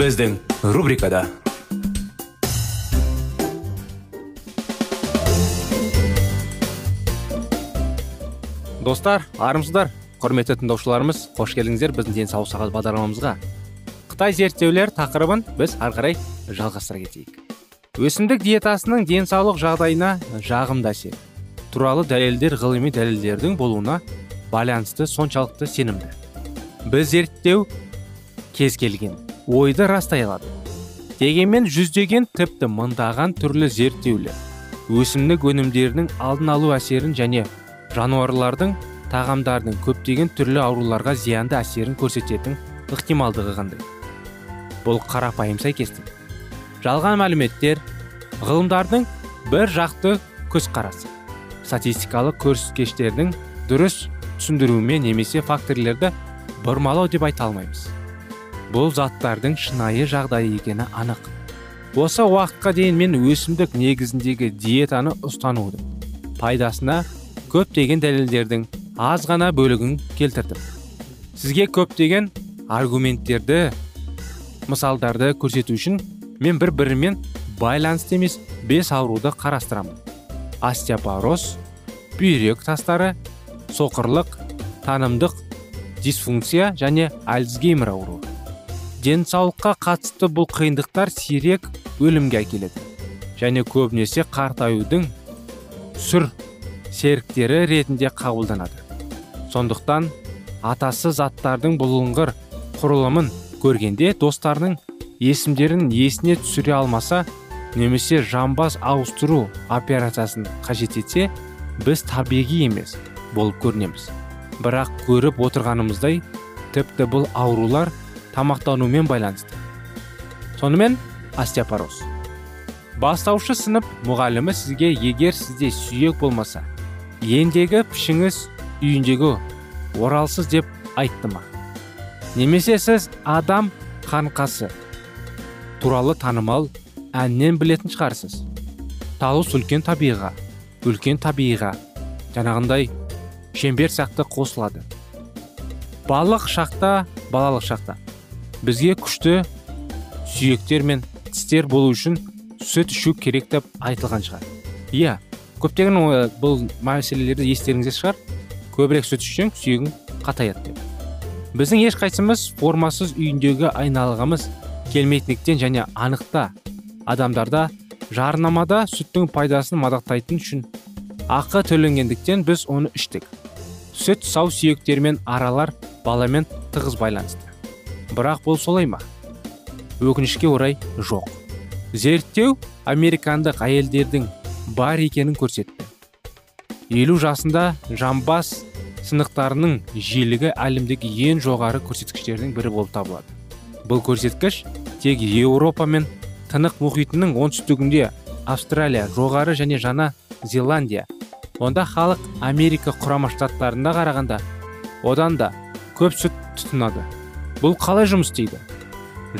Біздің рубрикада достар армысыздар құрметті тыңдаушыларымыз қош келдіңіздер біздің денсаулық сағат бағдарламамызға қытай зерттеулер тақырыбын біз ары қарай жалғастыра кетейік өсімдік диетасының денсаулық жағдайына жағымды әсер. Туралы дәлелдер ғылыми дәлелдердің болуына байланысты соншалықты сенімді. Біз зерттеу кез келген. Ойды растай алады дегенмен жүздеген тіпті мыңдаған түрлі зерттеулер өсімдік өнімдерінің алдын алу әсерін және жануарлардың тағамдардың көптеген түрлі ауруларға зиянды әсерін көрсететін ықтималдығы қандай? Бұл қарапайым сәйкестік. Жалған мәліметтер ғылымдардың бір жақты көзқарасы статистикалық көрсеткіштердің дұрыс түсіндіруімен немесе факторлерді бұрмалау деп айта алмаймыз. Бұл заттардың шынайы жағдайы екені анық. Осы уақытқа дейін мен өсімдік негізіндегі диетаны ұстанудың пайдасына көптеген дәлелдердің аз ғана бөлігін келтірдім. Сізге көптеген аргументтерді мысалдарды көрсету үшін мен бір бірімен байланысты емес бес ауруды қарастырамын. Остеопороз бүйрек тастары соқырлық танымдық дисфункция және альцгеймер ауруы. Денсаулыққа қатысты бұл қиындықтар сирек өлімге әкеледі. Және көбінесе қартаюдың сүр серіктері ретінде қабылданады. Сондықтан атасы заттардың бұлыңғыр құрылымын көргенде достарының есімдерін есіне түсіре алмаса немесе жамбас ауыстыру операциясын қажет етсе біз табиғи емес болып көрінеміз. Бірақ көріп отырғанымыздай тіпті бұл аурулар тамақтанумен байланысты. Сонымен остеопороз бастаушы сынып мұғалімі сізге егер сізде сүйек болмаса ендегі пішіңіз үйіндегі оралсыз деп айтты ма? Немесе сіз адам қанқасы туралы танымал әннен білетін шығарсыз? Талус үлкен табиға үлкен табиға жаңағындай шеңбер сияқты қосылады. Балық шақта балалық шақта. Бізге күшті сүйектер мен тістер болу үшін сүт ішу керек деп айтылған шығар. Иә көптеген бұл мәселелерді естеріңізде шығар. Көбірек сүт ішсең сүйегің қатаяды деп. Біздің ешқайсымыз формасыз үйіндегі айналғымыз келмейтіндіктен және анықта адамдарда жарнамада сүттің пайдасын мадақтайтын үшін ақы төленгендіктен біз оны іштік. Сүт сау сүйектермен аралар баламен тығыз байланысты. Бірақ бұл солай ма? Өкінішке орай жоқ. Зерттеу американдық әйелдердің бар екенін көрсетті. Елу жасында жамбас сынықтарының жиілігі әлемдегі ең жоғары көрсеткіштердің бірі болып табылады. Бұл көрсеткіш тек еуропа мен тынық мұхитының оңтүстігінде австралия жоғары және жаңа зеландия онда халық америка құрама штаттарында қарағанда одан да көп сүт тұтынады. Бұл қалай жұмыс істейді?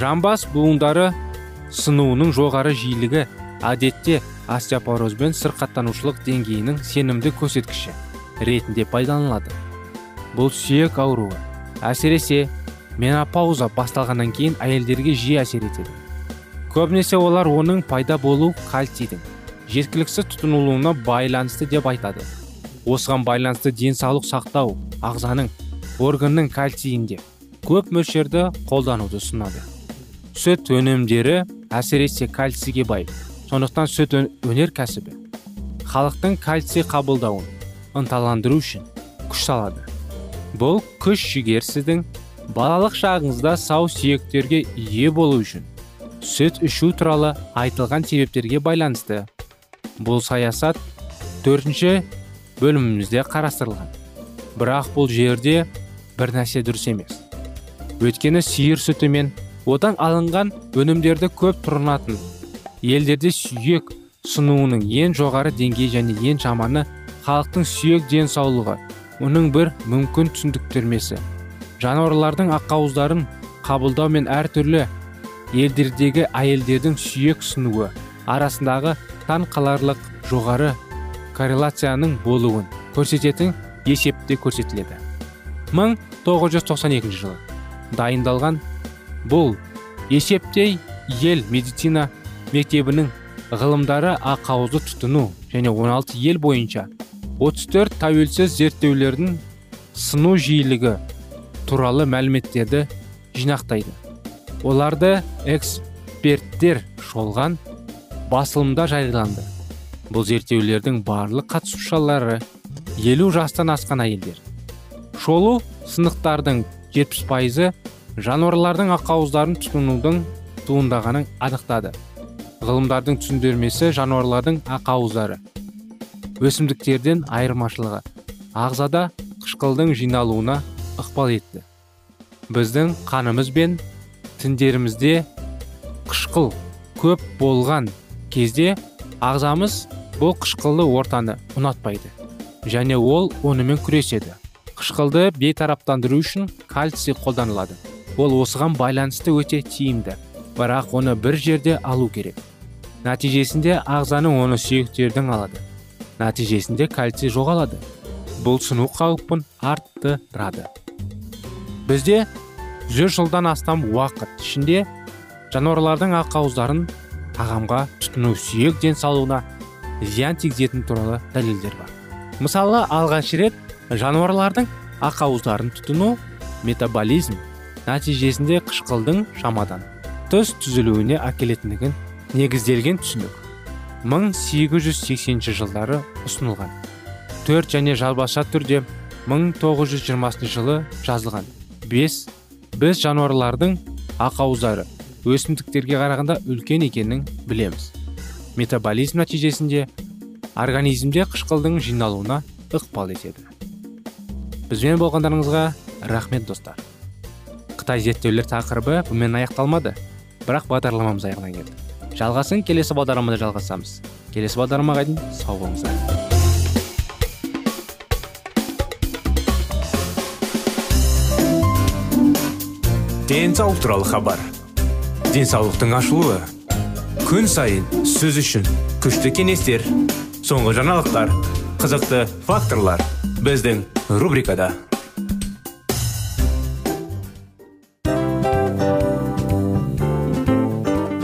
Жамбас буындары сынуының жоғары жиілігі әдетте остеопорозбен сырқаттанушылық деңгейінің сенімді көрсеткіші ретінде пайдаланылады. Бұл сүйек ауруы әсіресе менопауза басталғаннан кейін әйелдерге жиі әсер етеді. Көбінесе олар оның пайда болу кальцийдің жеткіліксіз тұтынылуына байланысты деп айтады. Осыған байланысты денсаулық сақтау ағзаның органның кальцийінде көп мөлшерді қолдануды ұсынады сүт өнімдері әсіресе кальцийге бай сондықтан сүт өнеркәсібі халықтың кальций қабылдауын ынталандыру үшін күш салады бұл күш жігер сіздің балалық шағыңызда сау сүйектерге ие болу үшін сүт ішу туралы айтылған себептерге байланысты бұл саясат төртінші бөлімімізде қарастырылған бірақ бұл жерде бір нәрсе дұрыс емес өйткені сиыр сүті мен одан алынған өнімдерді көп тұтынатын елдерде сүйек сынуының ең жоғары деңгейі және ең жаманы халықтың сүйек денсаулығы оның бір мүмкін түсіндіктермесі жануарлардың ақауыздарын қабылдау мен әртүрлі елдердегі әйелдердің сүйек сынуы арасындағы таң қаларлық жоғары корреляцияның болуын көрсететін есепте көрсетіледі. 1992 жылы дайындалған. Бұл есепте ел медицина мектебінің ғылымдары ақауызды тұтыну және 16 ел бойынша 34 тәуелсіз зерттеулердің сыну жиілігі туралы мәліметтерді жинақтайды. Оларды эксперттер шолған басылымда жарияланды. Бұл зерттеулердің барлық қатысушылары елу жастан асқан әйелдер. Шолу сынықтардың 70 пайызы жануарлардың ақауыздарын тұтынудың туындағанын анықтады. Ғылымдардың түсіндірмесі жануарлардың ақауыздары. Өсімдіктерден айырмашылығы. Ағзада қышқылдың жиналуына ықпал етті. Біздің қанымыз бен тіндерімізде қышқыл көп болған кезде ағзамыз бұл қышқылды ортаны ұнатпайды және ол онымен күреседі. Қышқылды бейтараптандыру үшін кальций қолданылады. Ол осыған байланысты өте тиімді. Бірақ оны бір жерде алу керек. Нәтижесінде ағзаның оны сүйектердің алады. Нәтижесінде кальций жоғалады. Бұл сыну қаупін арттырады. Бізде жүз жылдан астам уақыт ішінде жануарлардың ақауыздарын тағамға тұтыну сүйек денсаулығына зиян тигізетіні туралы дәлелдер бар. Мысалы алғаш рет жануарлардың ақауыздарын тұтыну метаболизм. Нәтижесінде қышқылдың шамадан тыс түзілуіне әкелетіндігін негізделген түсінік. 1880 жылдары ұсынылған. Төрт және жалбаша түрде 1920 жылы жазылған. Бес біз жануарлардың ақауыздары өсімдіктерге қарағанда үлкен екенін білеміз. Метаболизм нәтижесінде организмде қышқылдың жиналуына ықпал етеді. Бізбен болғандарыңызға рахмет достар. Қытай зерттеулер тақырыбы бұмен аяқталмады. Бірақ бағдарламамыз аяғына келді. Жалғасын келесі бағдарламада жалғасамыз. Келесі бағдарламаға дейін сау болыңыздар. Денсаулық туралы хабар. Денсаулықтың ашылуы. Күн сайын сөз үшін күшті кеңестер соңғы жаңалықтар қызықты факторлар біздің рубрикада.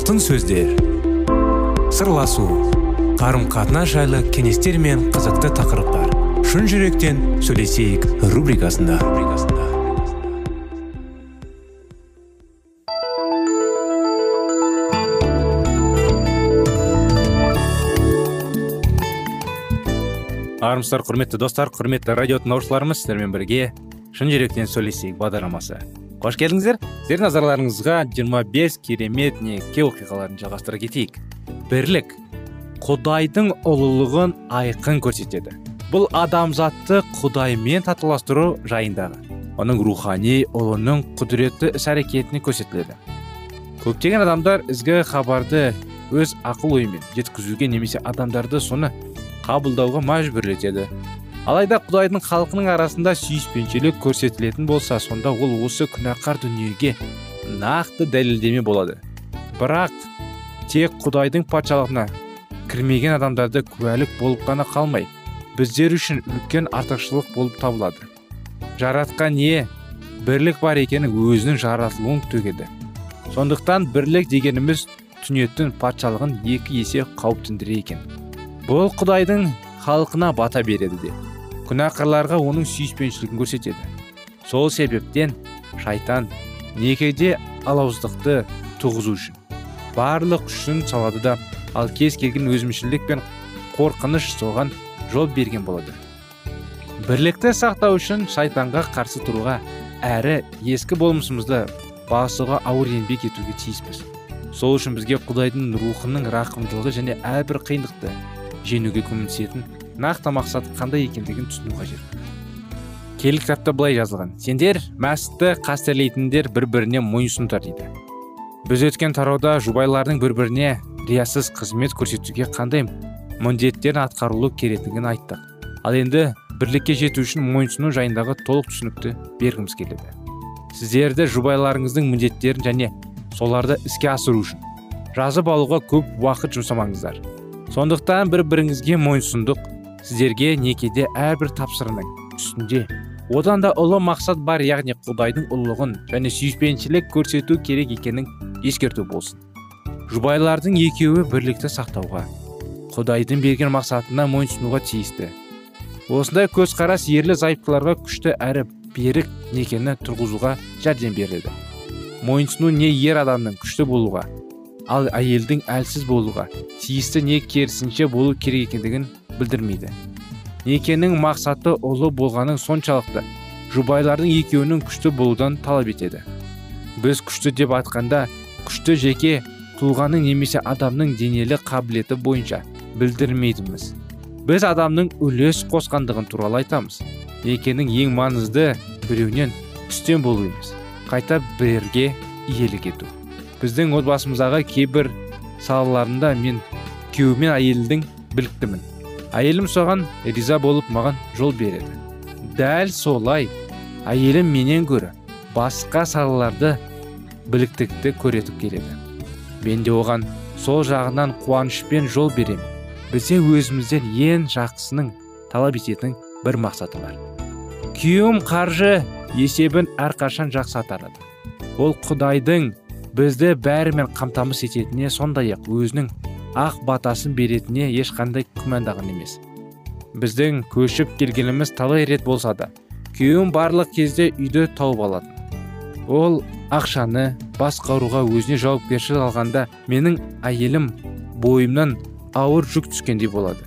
Алтын сөздер. Сырласу қарым қатынас жайлы кеңестер мен қызықты тақырыптар. Шын жүректен сөйлесейік рубрикасында. Армысыздар құрметті достар құрметті радио тыңдаушыларымыз сіздермен бірге шын жүректен сөйлесейік бағдарламасы. Қош келдіңіздер. Сіздердің назарларыңызға 25 керемет неке оқиғаларын жалғастыра кетейік. Бірлік құдайдың ұлылығын айқын көрсетеді. Бұл адамзатты құдаймен татуластыру жайындағы оның рухани ұлының құдіретті іс әрекетіне көрсетіледі. Көптеген адамдар ізгі хабарды өз ақыл ойымен жеткізуге немесе адамдарды соны қабылдауға мәжбүрлетеді. Алайда құдайдың халқының арасында сүйіспеншілік көрсетілетін болса сонда ол осы күнәқар дүниеге нақты дәлелдеме болады. Бірақ тек құдайдың патшалығына кірмеген адамдарды куәлік болып қана қалмай біздер үшін үлкен артықшылық болып табылады. Жаратқан не бірлік бар екенін өзінің жаратылуын төгеді сондықтан бірлік дегеніміз түнеттің патшалығын екі есе қауіптендіре екен. Бұл құдайдың халқына бата береді де. Күнәқарларға оның сүйіспеншілігін көрсетеді. Сол себептен шайтан некеде алауыздықты туғызу үшін барлық күшін салады да ал кез келген өзімшілдік пен қорқыныш соған жол берген болады. Бірлікті сақтау үшін шайтанға қарсы тұруға әрі ескі болмысымызды басуға ауыр еңбек етуге тиіспіз. Сол үшін бізге құдайдың рухының рақымдылығы және әрбір қиындықты жеңуге көмектесетін нақты мақсат қандай екендігін түсіну қажет. Келі кітапта былай жазылған. Сендер мәсітті қастерлейтіндер бір біріне мойынсұндар дейді. Біз өткен тарауда жұбайлардың бір біріне риясыз қызмет көрсетуге қандай міндеттерін атқарылу керектігін айттық. Ал енді бірлікке жету үшін мойынсұну жайындағы толық түсінікті бергіміз келеді. Сіздерді жұбайларыңыздың міндеттерін және соларды іске асыру үшін жазып алуға көп уақыт жұмсамаңыздар. Сондықтан бір біріңізге мойынсұндық сіздерге некеде әрбір тапсырының үстінде одан да ұлы мақсат бар яғни құдайдың ұлылығын және сүйіспеншілік көрсету керек екенін ескерту болсын. Жұбайлардың екеуі бірлікті сақтауға құдайдың берген мақсатына мойынсұнуға тиісті. Осындай көзқарас ерлі зайыптыларға күшті әрі берік некені тұрғызуға жәрдем береді мойынсұну не ер адамның күшті болуға ал әйелдің әлсіз болуға тиісті не керісінше болу керек екендігін білдірмейді. Некенің мақсаты ұлы болғаның соншалықты жұбайлардың екеуінің күшті болудан талап етеді. Біз күшті деп айтқанда күшті жеке тұлғаның немесе адамның денелі қабілеті бойынша білдірмейдіміз біз адамның үлес қосқандығын туралы айтамыз. Некенің ең маңызды біреуінен үстем болу емес қайта бірге иелік ету. Біздің отбасымыздағы кейбір салаларында мен күйеуім мен әйелдің біліктімін. Әйелім соған риза болып маған жол береді. Дәл солай әйелім менен гөрі басқа салаларды біліктікті көретіп келеді. Мен де оған сол жағынан қуанышпен жол беремін. Бізде өзімізден ең жақсының талап ететін бір мақсаты бар. Күйеуім қаржы есебін әрқашан жақсы атарады ол құдайдың бізді бәрімен қамтамасыз ететініне сондай ақ өзінің ақ батасын беретініне ешқандай күмәндаған емес. Біздің көшіп келгеніміз талай рет болса да күйеуім барлық кезде үйді тауып алатын. Ол ақшаны басқаруға өзіне жауапкершілік алғанда менің әйелім бойымнан ауыр жүк түскендей болады.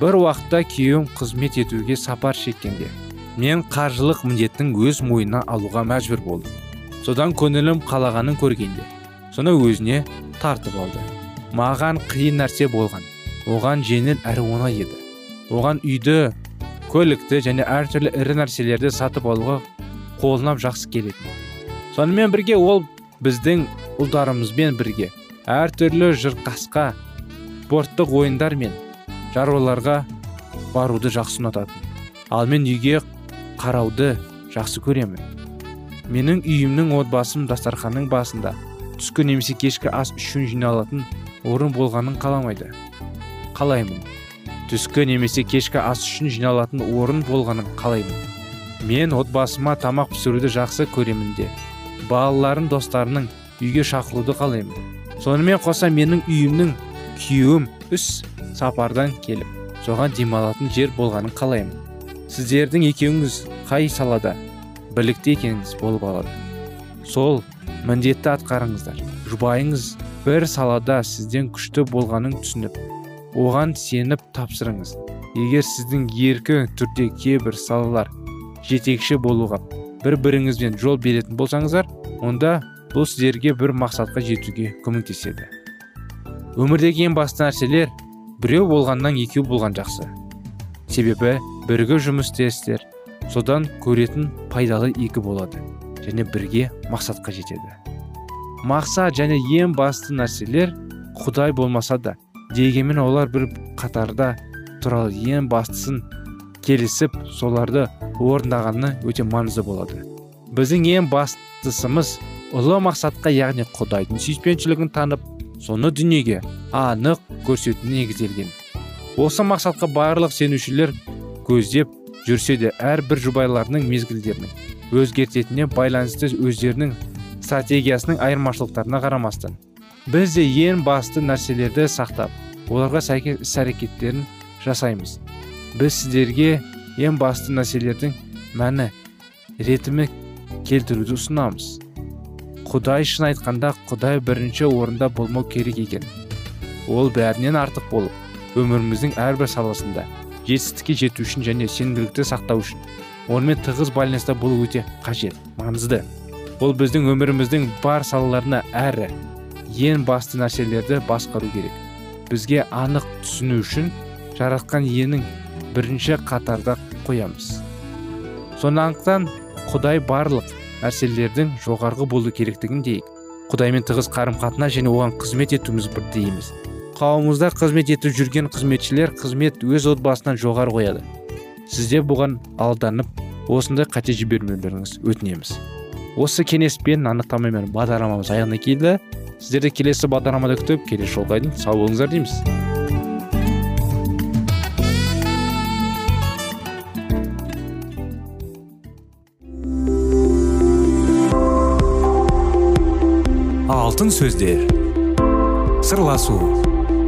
Бір уақытта күйеуім қызмет етуге сапар шеккенде мен қаржылық міндеттің өз мойнына алуға мәжбүр болдым. Содан көңілім қалағанын көргенде соны өзіне тартып алды. Маған қиын нәрсе болған. Оған жеңіл әрі оңай еді. Оған үйді көлікті және әртүрлі ірі нәрселерді сатып алуға қолынан жақсы келетін. Сонымен бірге ол біздің ұлдарымызбен бірге әртүрлі жырқасқа спорттық ойындар мен шаруаларға баруды жақсы ұнататын. Ал мен үйге қарауды жақсы көремін. Менің үйімнің отбасым дастарханның басында. Түскі немесе кешкі ас үшін жиналатын орын болғанын қаламайды. Қалаймын. Түскі немесе кешкі ас үшін жиналатын орын болғанын қалаймын. Мен отбасыма тамақ пісіруді жақсы көремін де. Балаларын достарының үйге шақыруды қалаймын. Сонымен қоса менің үйімнің күйеуім үс сапардан келіп соған демалатын жер болғанын қалаймын. Сіздердің екеуіңіз қай салада? Білікті екеніңіз болып алады сол міндетті атқарыңыздар. Жұбайыңыз бір салада сізден күшті болғанын түсініп оған сеніп тапсырыңыз. Егер сіздің еркі түрде кейбір салалар жетекші болуға бір біріңізбен жол беретін болсаңыздар онда бұл сіздерге бір мақсатқа жетуге көмектеседі. Өмірдегі ең басты нәрселер біреу болғаннан екеу болған жақсы. Себебі бірге жұмыс істерсіздер содан көретін пайдалы екі болады және бірге мақсатқа жетеді. Мақсат және ең басты нәрселер құдай болмаса да дегенмен олар бір қатарда туралы ең бастысын келісіп соларды орындағаны өте маңызды болады. Біздің ең бастысымыз ұлы мақсатқа яғни құдайдың сүйіспеншілігін танып соны дүниеге анық көрсету негізделген. Осы мақсатқа барлық сенушілер көздеп жүрсе де әрбір жұбайларының мезгілдерінің өзгертетініне байланысты өздерінің стратегиясының айырмашылықтарына қарамастан біз де ең басты нәрселерді сақтап оларға сәйкес іс әрекеттерін жасаймыз. Біз сіздерге ең басты нәрселердің мәні ретімі келтіруді ұсынамыз. Құдай шын айтқанда құдай бірінші орында болмау керек екен. Ол бәрінен артық болып өміріміздің әрбір саласында жетістікке жету үшін және сенімділікті сақтау үшін. Онымен тығыз байланыста болу өте қажет маңызды. Ол біздің өміріміздің бар салаларына әрі ең басты нәрселерді басқару керек. Бізге анық түсіну үшін жаратқан иенің бірінші қатарда қоямыз. Сондықтан құдай барлық нәрселердің жоғарғы болу керектігін дейік. Құдаймен тығыз қарым қатынас және оған қызмет етуіміз дейміз. Қауымымызда қызмет етіп жүрген қызметшілер қызмет өз отбасынан жоғары қояды. Сізде бұған алданып осындай қате жібермеулеріңіз өтінеміз. Осы кеңеспен анықтамамен бағдарламамыз аяғына келді. Сіздерді келесі бағдарламада күтіп келесі жолға дейін сау болыңыздар дейміз. Алтын сөздер. Сырласу.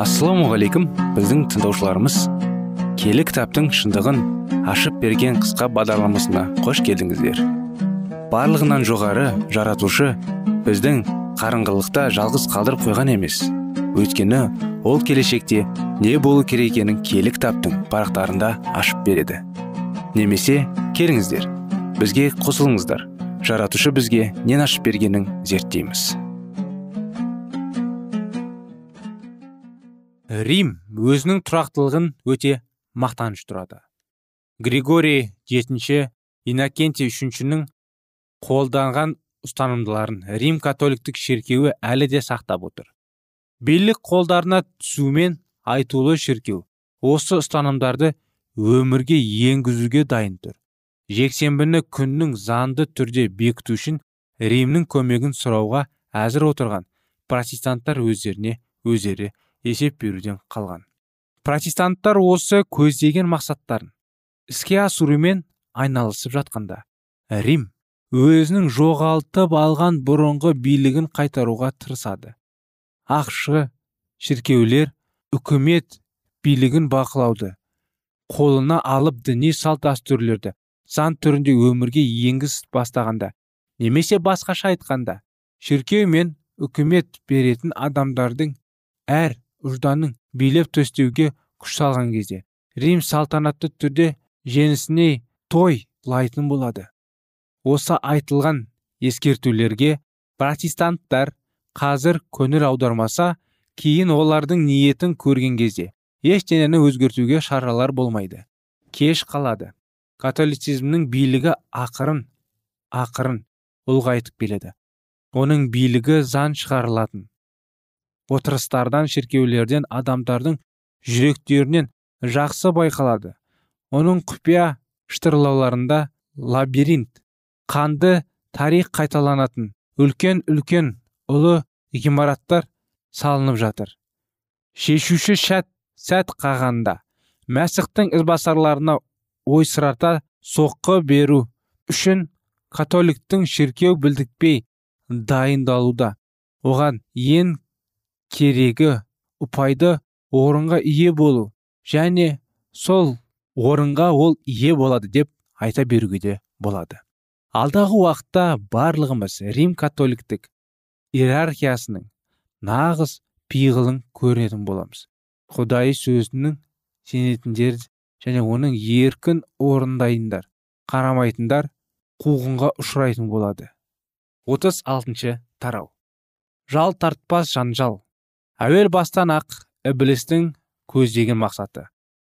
Ассалаумағалейкум біздің тыңдаушыларымыз. Келі кітаптың шындығын ашып берген қысқа бағдарламасына қош келдіңіздер. Барлығынан жоғары жаратушы біздің қарыңғылықта жалғыз қалдырып қойған емес. Өйткені ол келешекте не болу керек екенін киелі кітаптың парақтарында ашып береді. Немесе келіңіздер бізге қосылыңыздар. Жаратушы бізге нен ашып бергенін зерттейміз. Рим өзінің тұрақтылығын өте мақтаныш тұрады. Григорий жетінші иннокентий үшіншінің қолданған ұстанымдыларын рим католиктік шіркеуі әлі де сақтап отыр. Билік қолдарына түсумен айтулы шіркеу осы ұстанымдарды өмірге енгізуге дайын тұр. Жексенбіні күннің заңды түрде бекіту үшін римнің көмегін сұрауға әзір отырған протестанттар өздеріне өздері есеп беруден қалған. Протестанттар осы көздеген мақсаттарын іске асырумен айналысып жатқанда рим өзінің жоғалтып алған бұрынғы билігін қайтаруға тырысады. Ақшы шіркеулер үкімет билігін бақылауды қолына алып діни салт дәстүрлерді заң түрінде өмірге енгіз бастағанда немесе басқаша айтқанда шіркеу мен үкімет беретін адамдардың әр ұжданың билеп төстеуге күш салған кезде рим салтанатты түрде женісіне той лайтын болады. Осы айтылған ескертулерге протестанттар қазір көңіл аудармаса кейін олардың ниетін көрген кезде ештеңені өзгертуге шаралар болмайды. Кеш қалады. Католицизмнің билігі ақырын ақырын ұлғайтып келеді. Оның билігі заң шығарылатын. Отырыстардан шіркеулерден адамдардың жүректерінен жақсы байқалады. Оның құпия шытырлауларында лабиринт қанды тарих қайталанатын үлкен үлкен ұлы ғимараттар салынып жатыр. Шешуші шәт сәт қағанда мәсіхтің ізбасарларына ойсырата соққы беру үшін католиктің шіркеу білдікпей дайындалуда. Оған ең керегі ұпайды орынға ие болу және сол орынға ол ие болады деп айта беруге де болады. Алдағы уақытта барлығымыз рим католиктік иерархиясының нағыз пиғылын көретін боламыз. Құдай сөзінің сенетіндер және оның еркін орындайындар қарамайтындар қуғынға ұшырайтын болады. отыз алтыншы тарау. Жал тартпас жанжал. Әуел бастан ақ ібілістің көздеген мақсаты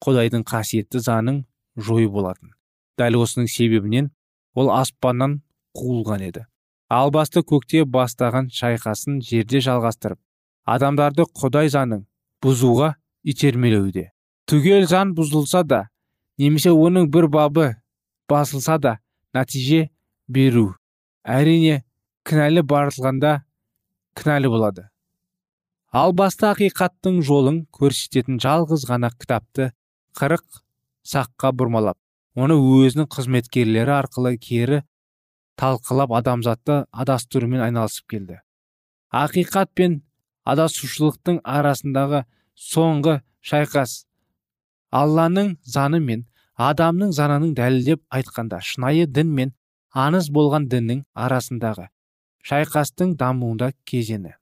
құдайдың қасиетті заңын жою болатын. Дәл осының себебінен ол аспаннан қуылған еді. Ал басты көкте бастаған шайқасын жерде жалғастырып адамдарды құдай заңын бұзуға итермелеуде. Түгел жан бұзылса да немесе оның бір бабы басылса да нәтиже беру. Әрине кінәлі барылғанда кінәлі болады. Ал баста ақиқаттың жолын көрсететін жалғыз ғана кітапты қырық саққа бұрмалап оны өзінің қызметкерлері арқылы кері талқылап адамзатты адастырумен айналысып келді. Ақиқат пен адасушылықтың арасындағы соңғы шайқас алланың заны мен адамның занының дәлелдеп айтқанда шынайы дін мен аңыз болған діннің арасындағы шайқастың дамуында кезеңі.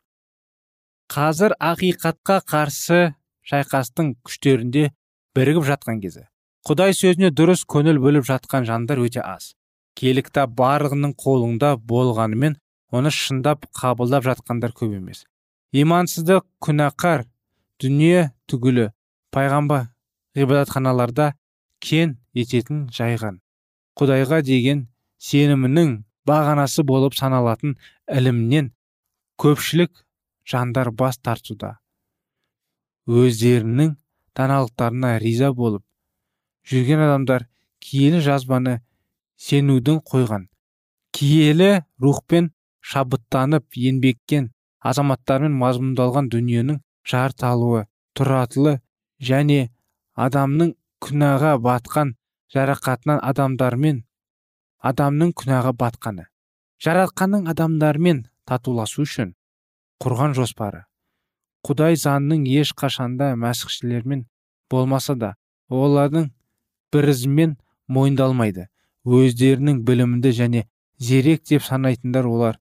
Қазір ақиқатқа қарсы шайқастың күштерінде бірігіп жатқан кезі. Құдай сөзіне дұрыс көңіл бөліп жатқан жандар өте аз. Киелі кітап барлығының қолында болғанымен оны шындап қабылдап жатқандар көп емес. Имансыздық күнәқар дүние түгілі пайғамбар ғибадатханаларда кен ететін жайған. Құдайға деген сенімінің бағанасы болып саналатын ілімнен көпшілік жандар бас тартуда. Өздерінің даналықтарына риза болып жүрген адамдар киелі жазбаны сенудің қойған. Киелі рухпен шабыттанып еңбеккен азаматтармен мазмұндалған дүниенің жарталуы тұратылы және адамның күнәға батқан жарақатынан адамдармен адамның күнәға батқаны. Жаратқанның адамдармен татуласу үшін құрған жоспары. Құдай заңның еш қашанда мәсіхшілермен болмаса да олардың бірізімен мойындалмайды. Өздерінің білімді және зерек деп санайтындар олар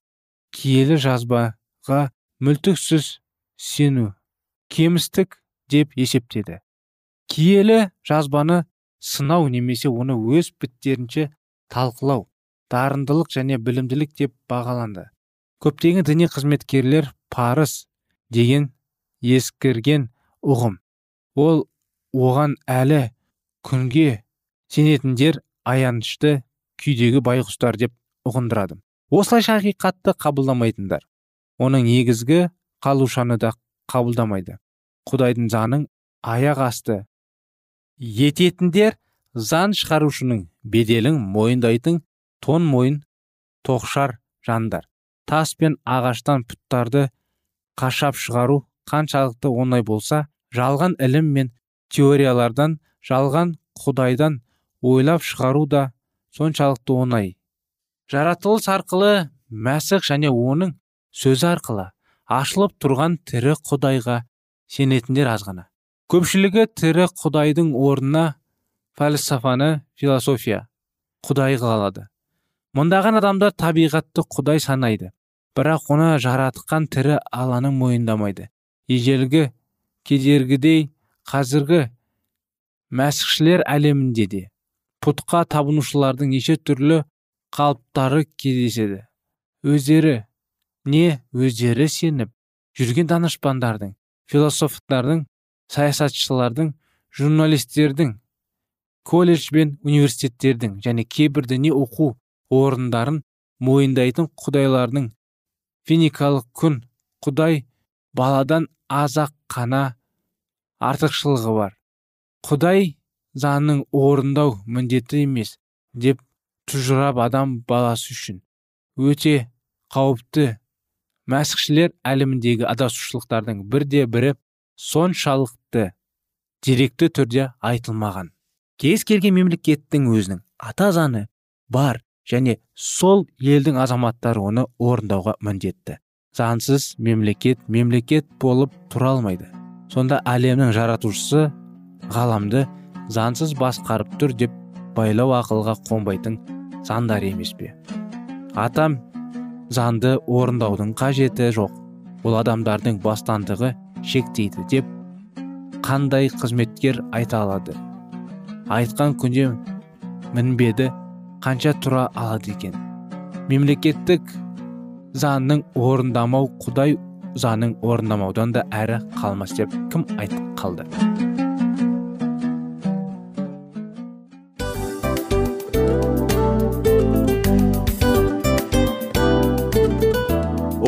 киелі жазбаға мүлтіксіз сену кемістік деп есептеді. Киелі жазбаны сынау немесе оны өз біттерінше талқылау дарындылық және білімділік деп бағаланды. Көптеген діни қызметкерлер парыз деген ескірген ұғым. Ол оған әлі күнге сенетіндер аянышты күйдегі байғұстар деп ұғындырады. Осылайша ақиқатты қабылдамайтындар. Оның негізгі қалушаны да қабылдамайды. Құдайдың заңын аяқ асты ететіндер заң шығарушының беделін мойындайтын тон мойын тоқшар жандар. Тас пен ағаштан пұттарды қашап шығару қаншалықты оңай болса жалған ілім мен теориялардан жалған құдайдан ойлап шығару да соншалықты оңай. Жаратылыс арқылы мәсіх және оның сөзі арқылы ашылып тұрған тірі құдайға сенетіндер аз ғана. Көпшілігі тірі құдайдың орнына фәлсафаны философия құдай қалады. Мұндаған адамдар табиғатты құдай санайды бірақ оны жаратқан тірі алланы мойындамайды. Ежелгі кедергідей қазіргі мәсіхшілер әлемінде де пұтқа табынушылардың неше түрлі қалыптары кездеседі. Өздері не өздері сеніп жүрген данышпандардың философтардың саясатшылардың журналистердің колледж бен университеттердің және кейбір діни оқу орындарын мойындайтын құдайлардың финикалық күн құдай баладан азақ қана артықшылығы бар. Құдай заңның орындау міндеті емес деп тұжырап адам баласы үшін өте қауіпті мәсіхшілер әлеміндегі адасушылықтардың бірде бірі соншалықты деректі түрде айтылмаған. Кез келген мемлекеттің өзінің ата заңы бар. Және сол елдің азаматтары оны орындауға міндетті. Заңсыз мемлекет мемлекет болып тұра алмайды. Сонда әлемнің жаратушысы ғаламды заңсыз басқарып тұр деп байлау ақылға қонбайтын заңдар емес пе? Атам заңды орындаудың қажеті жоқ. Ол адамдардың бастандығы шектейді деп қандай қызметкер айта алады? Айтқан күнде мінбеді қанша тұра алады екен? Мемлекеттік заңның орындамау құдай заңын орындамаудан да әрі қалмас деп кім айтып қалды?